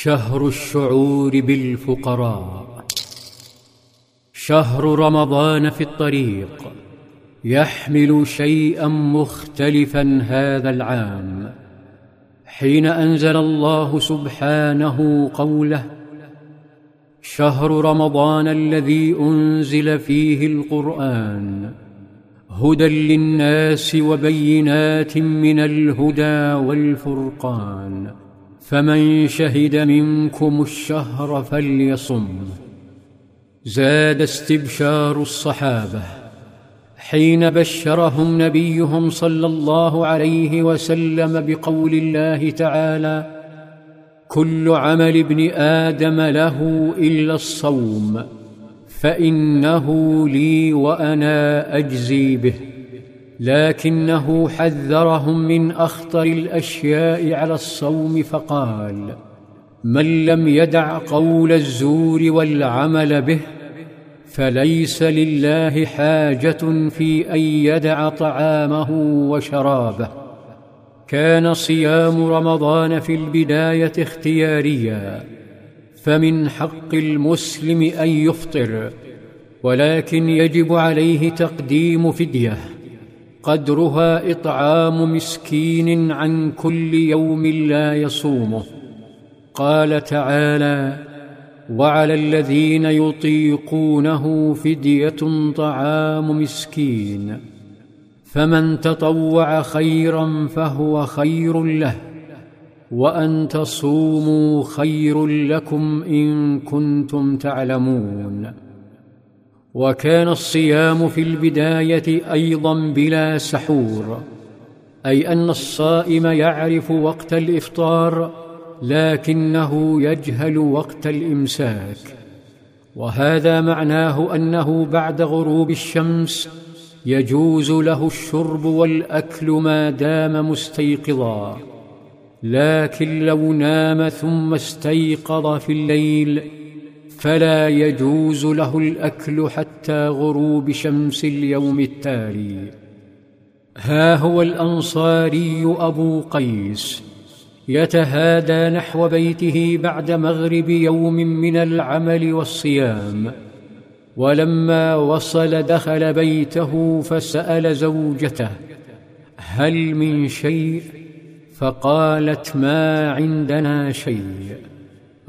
شهر الشعور بالفقراء. شهر رمضان في الطريق. يحمل شيئا مختلفا هذا العام. حين أنزل الله سبحانه قوله شهر رمضان الذي أنزل فيه القرآن هدى للناس وبينات من الهدى والفرقان. فمن شهد منكم الشهر فليصم. زاد استبشار الصحابة حين بشرهم نبيهم صلى الله عليه وسلم بقول الله تعالى كل عمل ابن آدم له إلا الصوم فإنه لي وأنا أجزي به. لكنه حذرهم من أخطر الأشياء على الصوم فقال من لم يدع قول الزور والعمل به فليس لله حاجة في أن يدع طعامه وشرابه. كان صيام رمضان في البداية اختياريا فمن حق المسلم أن يفطر ولكن يجب عليه تقديم فدية. قدرها إطعام مسكين عن كل يوم لا يصومه. قال تعالى وعلى الذين يطيقونه فدية طعام مسكين. فمن تطوع خيرا فهو خير له وأن تصوموا خير لكم إن كنتم تعلمون. وكان الصيام في البداية أيضا بلا سحور أي أن الصائم يعرف وقت الإفطار لكنه يجهل وقت الإمساك. وهذا معناه أنه بعد غروب الشمس يجوز له الشرب والأكل ما دام مستيقظا. لكن لو نام ثم استيقظ في الليل فلا يجوز له الأكل حتى غروب شمس اليوم التالي. ها هو الأنصاري أبو قيس. يتهادى نحو بيته بعد مغرب يوم من العمل والصيام. ولما وصل دخل بيته فسأل زوجته هل من شيء؟ فقالت ما عندنا شيء.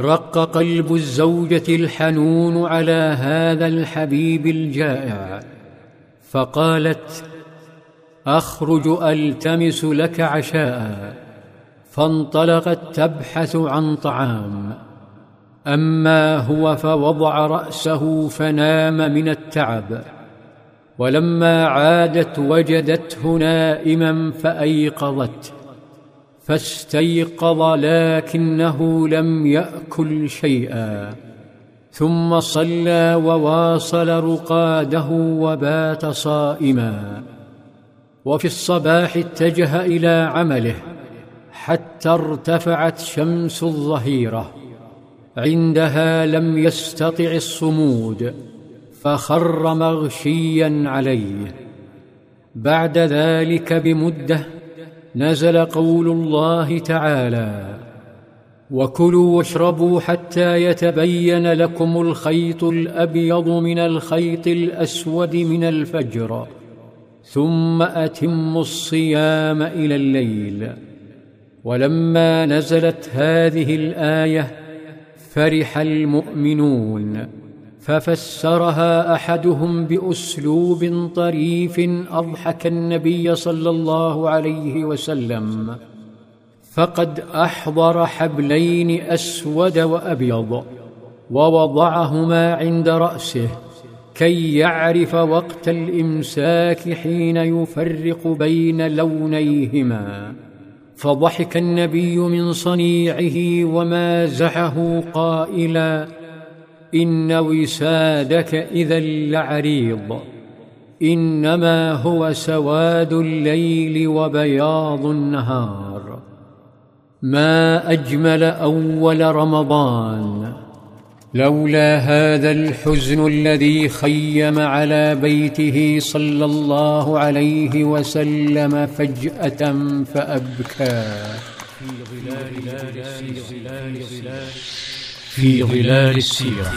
رق قلب الزوجة الحنون على هذا الحبيب الجائع فقالت أخرج ألتمس لك عشاء. فانطلقت تبحث عن طعام. أما هو فوضع رأسه فنام من التعب. ولما عادت وجدته نائما فايقظته فاستيقظ لكنه لم يأكل شيئا. ثم صلى وواصل رقاده وبات صائما. وفي الصباح اتجه إلى عمله حتى ارتفعت شمس الظهيرة. عندها لم يستطع الصمود فخر مغشيا عليه. بعد ذلك بمدة نزل قول الله تعالى وكلوا واشربوا حتى يتبين لكم الخيط الأبيض من الخيط الأسود من الفجر ثم أتموا الصيام إلى الليل ولما نزلت هذه الآية فرح المؤمنون. ففسرها أحدهم بأسلوب طريف أضحك النبي صلى الله عليه وسلم فقد أحضر حبلين أسود وأبيض ووضعهما عند رأسه كي يعرف وقت الإمساك حين يفرق بين لونيهما. فضحك النبي من صنيعه ومازحه قائلا إن وسادك إذا لعريض. إنما هو سواد الليل وبياض النهار. ما أجمل أول رمضان. لولا هذا الحزن الذي خيم على بيته صلى الله عليه وسلم فجأة فابكاه في ظلال السيرة.